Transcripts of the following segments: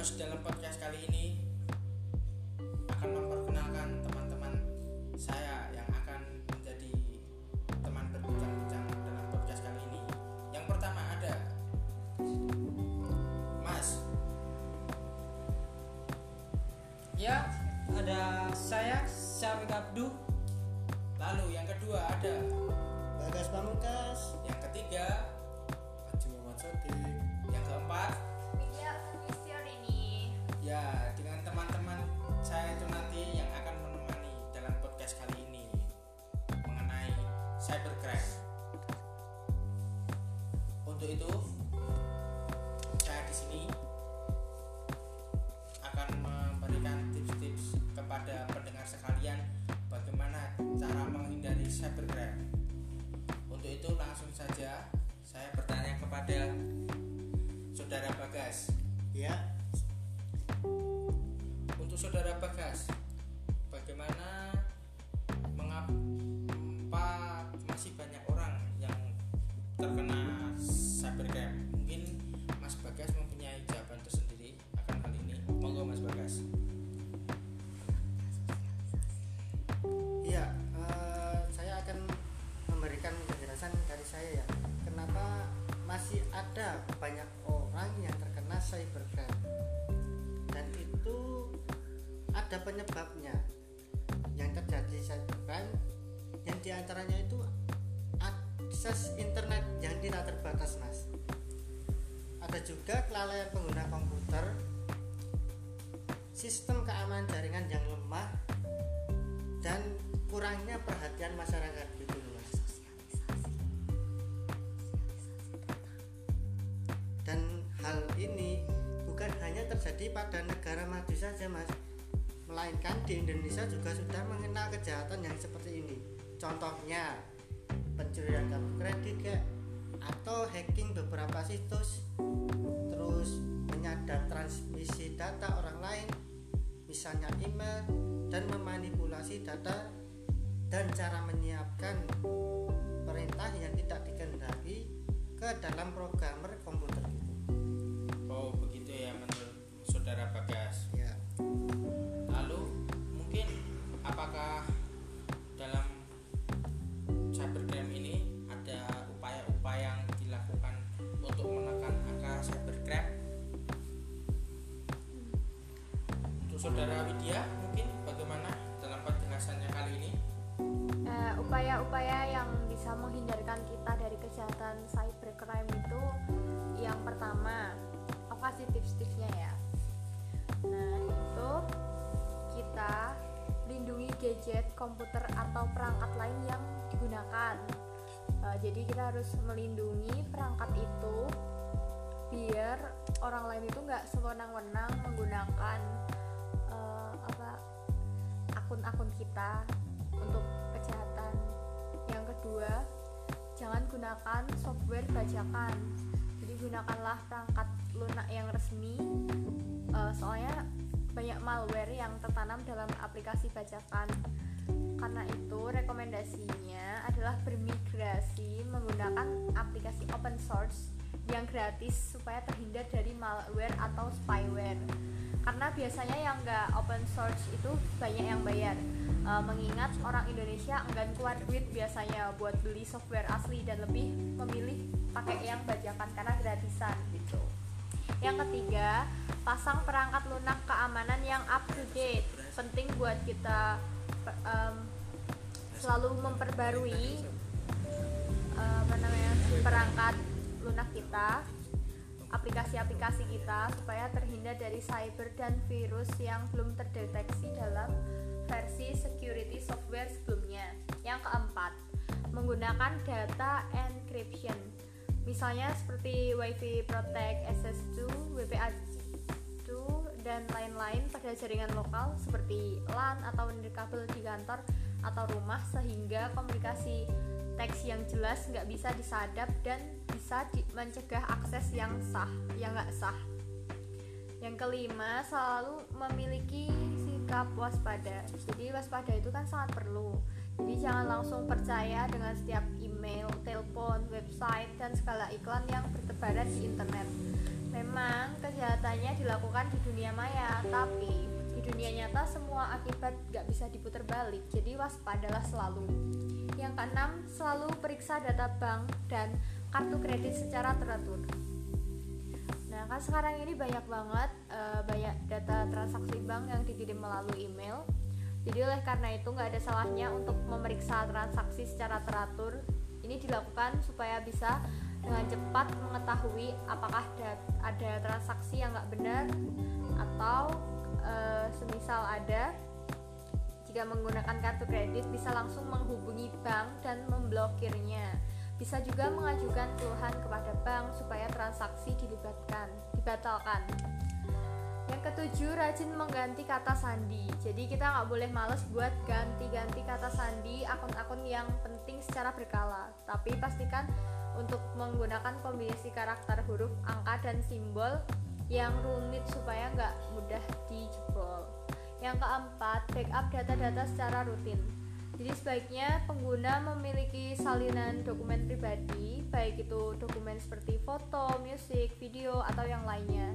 host dalam podcast kali ini akan memperkenalkan teman-teman saya yang akan menjadi teman berbincang-bincang dalam podcast kali ini. Yang pertama ada Mas. Ya, ada saya Syafiq Abdu. Lalu yang kedua ada Bagas Pamungkas yang ketiga Haji Muhammad Sodik yang keempat Bagas, bagaimana mengapa masih banyak orang yang terkena cybercrime? Mungkin Mas Bagas mempunyai jawaban tersendiri akan hal ini. Monggo Mas Bagas. Iya eh, Saya akan memberikan penjelasan dari saya ya Kenapa masih ada banyak orang yang terkena cybercrime ada penyebabnya. Yang terjadi cybercrime Yang di antaranya itu akses internet yang tidak terbatas mas. Ada juga kelalaian pengguna komputer Sistem keamanan jaringan yang lemah dan kurangnya perhatian masyarakat gitu mas. Dan hal ini bukan hanya terjadi pada negara maju saja mas melainkan di Indonesia juga sudah mengenal kejahatan yang seperti ini contohnya pencurian kartu kredit kayak atau hacking beberapa situs terus menyadap transmisi data orang lain misalnya email dan memanipulasi data dan cara menyiapkan perintah yang tidak dikehendaki ke dalam programmer komputer. Oh begitu ya menurut saudara Bagas. Ya, apakah digunakan Eh, jadi kita harus melindungi perangkat itu biar orang lain itu nggak sewenang-wenang menggunakan eh, apa akun-akun kita untuk kejahatan. Yang kedua, jangan gunakan software bajakan. Jadi gunakanlah perangkat lunak yang resmi. eh, soalnya banyak malware yang tertanam dalam aplikasi bajakan. Karena itu rekomendasinya menggunakan aplikasi open source yang gratis supaya terhindar dari malware atau spyware. Karena biasanya yang nggak open source itu banyak yang bayar. E, mengingat orang Indonesia enggan keluar duit biasanya buat beli software asli dan lebih memilih pakai yang bajakan karena gratisan gitu. Yang ketiga pasang perangkat lunak keamanan yang up to date. Penting buat kita em, selalu memperbarui apa namanya perangkat lunak kita aplikasi-aplikasi kita supaya terhindar dari cyber dan virus yang belum terdeteksi dalam versi security software sebelumnya. Yang keempat, menggunakan data encryption. Misalnya seperti WiFi Protect SS2, WPA2 dan lain-lain pada jaringan lokal seperti LAN atau nirkabel di kantor atau rumah sehingga komunikasi teks yang jelas nggak bisa disadap dan bisa di- mencegah akses yang sah yang nggak sah. Yang kelima selalu memiliki sikap waspada. Jadi waspada itu kan sangat perlu. Jadi jangan langsung percaya dengan setiap email, telepon, website dan segala iklan yang bertebaran di internet. Memang kejahatannya dilakukan di dunia maya, tapi di dunia nyata semua akibat gak bisa diputar balik, jadi waspadalah selalu. Yang keenam, selalu periksa data bank dan kartu kredit secara teratur. Nah, kan sekarang ini banyak banget eh, banyak data transaksi bank yang dikirim melalui email. Jadi oleh karena itu nggak ada salahnya untuk memeriksa transaksi secara teratur. Ini dilakukan supaya bisa dengan cepat mengetahui apakah ada, ada transaksi yang nggak benar atau eh, semisal ada jika menggunakan kartu kredit bisa langsung menghubungi bank dan memblokirnya. Bisa juga mengajukan keluhan kepada bank supaya transaksi dilibatkan, dibatalkan. Yang ketujuh, rajin mengganti kata sandi. Jadi kita nggak boleh males buat ganti-ganti kata sandi akun-akun yang penting secara berkala. Tapi pastikan untuk menggunakan kombinasi karakter huruf, angka, dan simbol yang rumit supaya nggak mudah dijebol. Yang keempat, backup data-data secara rutin. Jadi sebaiknya pengguna memiliki salinan dokumen pribadi, baik itu dokumen seperti foto, musik, video, atau yang lainnya.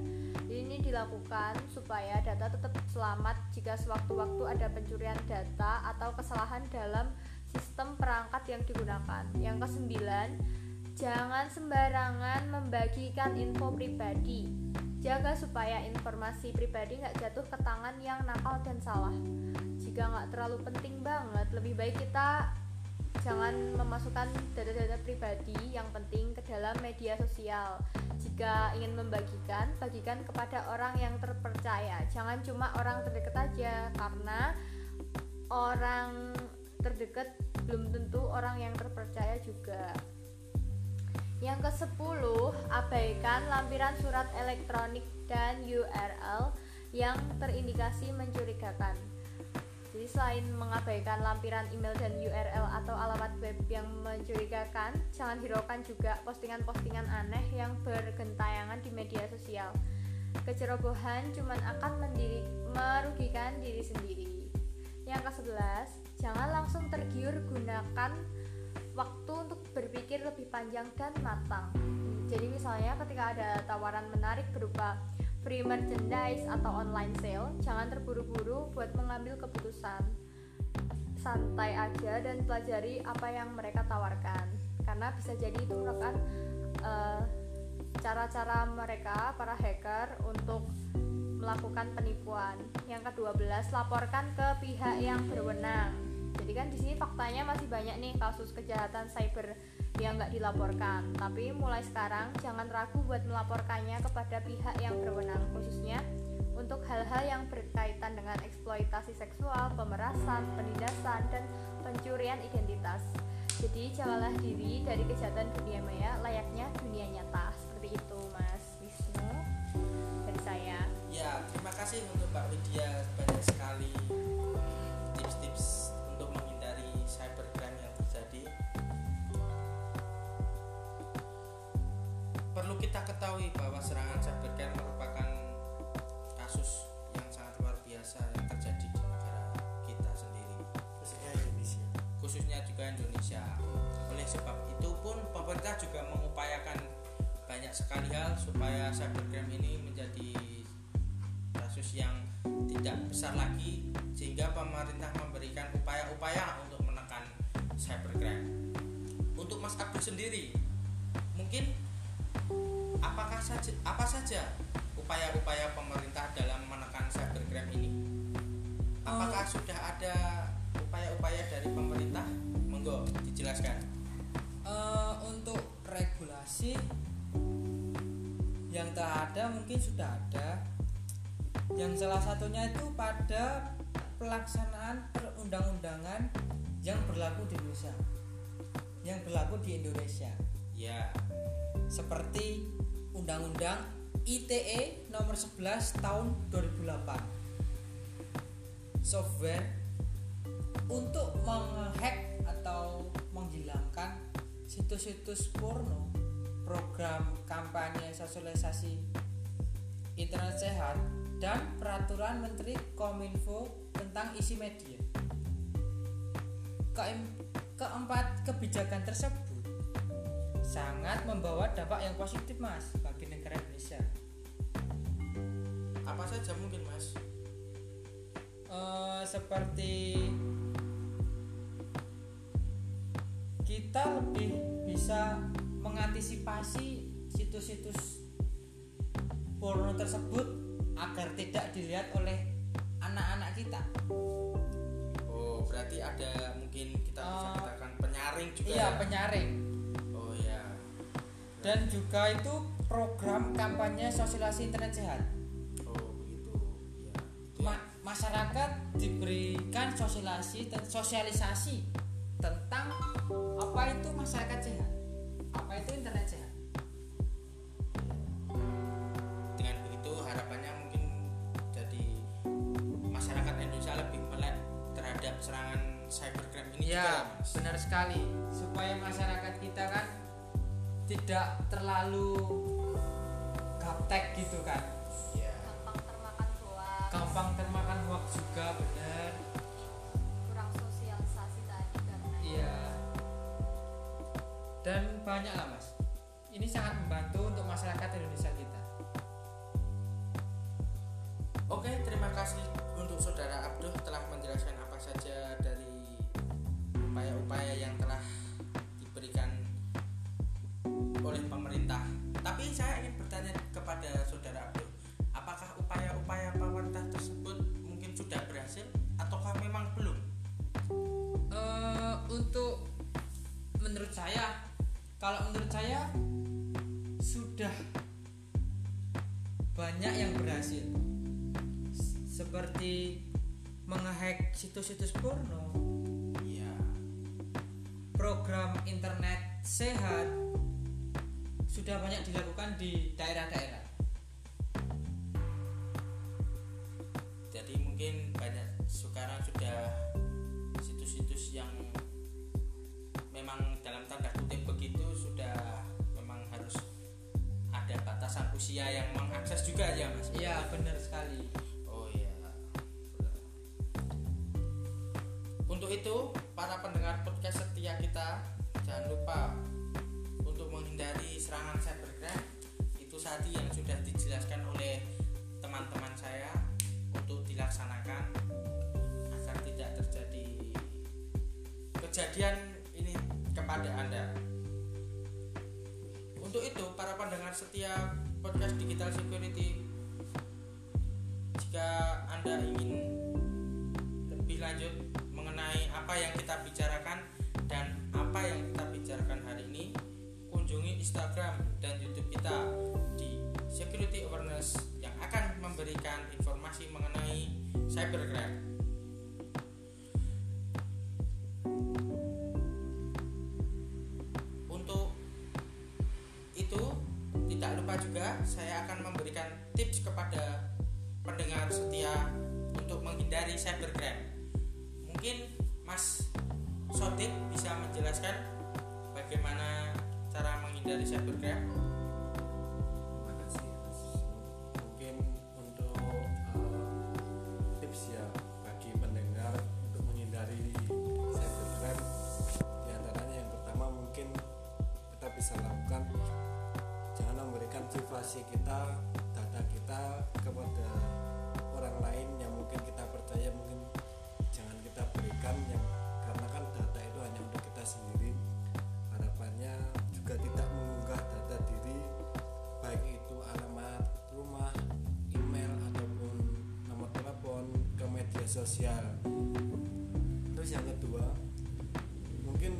Jadi ini dilakukan supaya data tetap selamat jika sewaktu-waktu ada pencurian data atau kesalahan dalam sistem perangkat yang digunakan. Yang kesembilan, jangan sembarangan membagikan info pribadi. Jaga supaya informasi pribadi nggak jatuh ke tangan yang nakal dan salah. Jika nggak terlalu penting banget lebih baik kita jangan memasukkan data-data pribadi yang penting ke dalam media sosial. Jika ingin membagikan bagikan kepada orang yang terpercaya. Jangan cuma orang terdekat aja karena orang terdekat belum tentu orang yang terpercaya juga yang ke 10 abaikan lampiran surat elektronik dan URL yang terindikasi mencurigakan jadi selain mengabaikan lampiran email dan URL atau alamat web yang mencurigakan, jangan hiraukan juga postingan-postingan aneh yang bergentayangan di media sosial. Kecerobohan cuma akan mendiri, merugikan diri sendiri. Yang ke-11, jangan langsung tergiur gunakan waktu untuk berpikir lebih panjang dan matang. Jadi misalnya ketika ada tawaran menarik berupa free merchandise atau online sale, jangan terburu-buru buat mengambil keputusan. Santai aja dan pelajari apa yang mereka tawarkan, karena bisa jadi itu merupakan uh, cara-cara mereka para hacker untuk melakukan penipuan. Yang ke-12, laporkan ke pihak yang berwenang. Kan di sini faktanya masih banyak nih kasus kejahatan cyber yang nggak dilaporkan. Tapi mulai sekarang jangan ragu buat melaporkannya kepada pihak yang berwenang khususnya untuk hal-hal yang berkaitan dengan eksploitasi seksual, pemerasan, penindasan, dan pencurian identitas. Jadi jagalah diri dari kejahatan dunia maya layaknya dunia nyata. Kasus yang tidak besar lagi sehingga pemerintah memberikan upaya-upaya untuk menekan cybercrime. Untuk Mas Abdul sendiri, mungkin apakah saja apa saja upaya-upaya pemerintah dalam menekan cybercrime ini? Apakah sudah ada upaya-upaya dari pemerintah? Monggo dijelaskan. Eh, untuk regulasi yang tak ada mungkin sudah ada yang salah satunya itu pada pelaksanaan perundang-undangan yang berlaku di Indonesia. Yang berlaku di Indonesia. Ya, seperti Undang-Undang ITE nomor 11 tahun 2008 software untuk menghack atau menghilangkan situs-situs porno program kampanye sosialisasi internet sehat dan peraturan menteri kominfo tentang isi media. Keem- keempat kebijakan tersebut sangat membawa dampak yang positif mas bagi negara Indonesia. Apa saja mungkin mas? Eh, seperti kita lebih bisa mengantisipasi situs-situs porno tersebut agar tidak dilihat oleh anak-anak kita. oh berarti ada mungkin kita bisa Eh, katakan penyaring juga Iya, ya? penyaring. oh ya Dan juga itu program kampanye sosialisasi internet sehat. oh begitu ya Itu ya. Ma- masyarakat diberikan sosialisasi sosialisasi tentang apa itu masyarakat sehat, apa itu internet sehat. Cybercrime ini juga ya, mas benar sekali. Supaya masyarakat kita kan tidak terlalu gaptek gitu kan. ya gampang termakan hoax Gampang termakan hoax juga benar. kurang sosialisasi tadi karena Iya. Dan banyak lah mas. Ini sangat membantu untuk masyarakat Indonesia kita. Oke, terima kasih untuk saudara Abduh telah menjelaskan apa saja dari kepada saudara Abduh, apakah upaya-upaya pemerintah tersebut mungkin sudah berhasil ataukah memang belum? Eh, untuk menurut saya, kalau menurut saya sudah banyak yang berhasil. Seperti menghack situs-situs porno, Iya. program internet sehat sudah banyak dilakukan di daerah-daerah. Situs-situs yang memang dalam tanda kutip begitu sudah memang harus ada batasan usia yang mengakses juga ya mas. Iya, benar sekali. Oh iya. Untuk itu para pendengar podcast setia kita jangan lupa untuk menghindari serangan cybercrime itu tadi yang sudah dijelaskan oleh teman-teman saya untuk dilaksanakan agar tidak terjadi kejadian ini kepada Anda. Untuk itu para pendengar setia podcast Digital Security jika Anda ingin lebih lanjut mengenai apa yang kita bicarakan dan apa yang kita bicarakan hari ini, kunjungi Instagram dan YouTube kita di Security Awareness yang akan memberikan informasi mengenai cybercrime. Menghindari cybercrime. Sosial. Terus yang kedua mungkin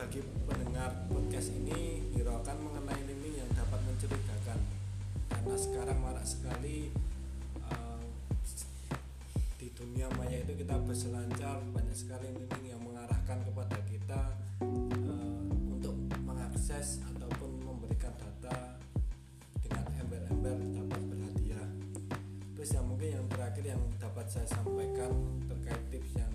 bagi pendengar podcast ini hiraukan mengenai link yang dapat mencurigakan karena sekarang marak sekali eh, di dunia maya itu kita berselancar banyak sekali link yang mengarahkan kepada kita eh, untuk mengakses ataupun memberikan data dengan berhadiah terus yang mungkin yang terakhir yang dapat saya sampaikan terkait tips yang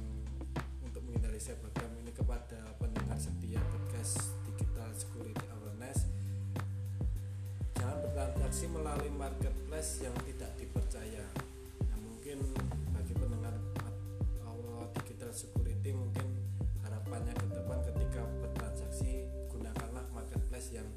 untuk menghindari cybercrime ini kepada pendengar setia podcast digital security awareness. Jangan bertransaksi melalui marketplace yang tidak dipercaya. Nah, mungkin bagi pendengar awal digital security mungkin harapannya ke depan ketika bertransaksi gunakanlah marketplace yang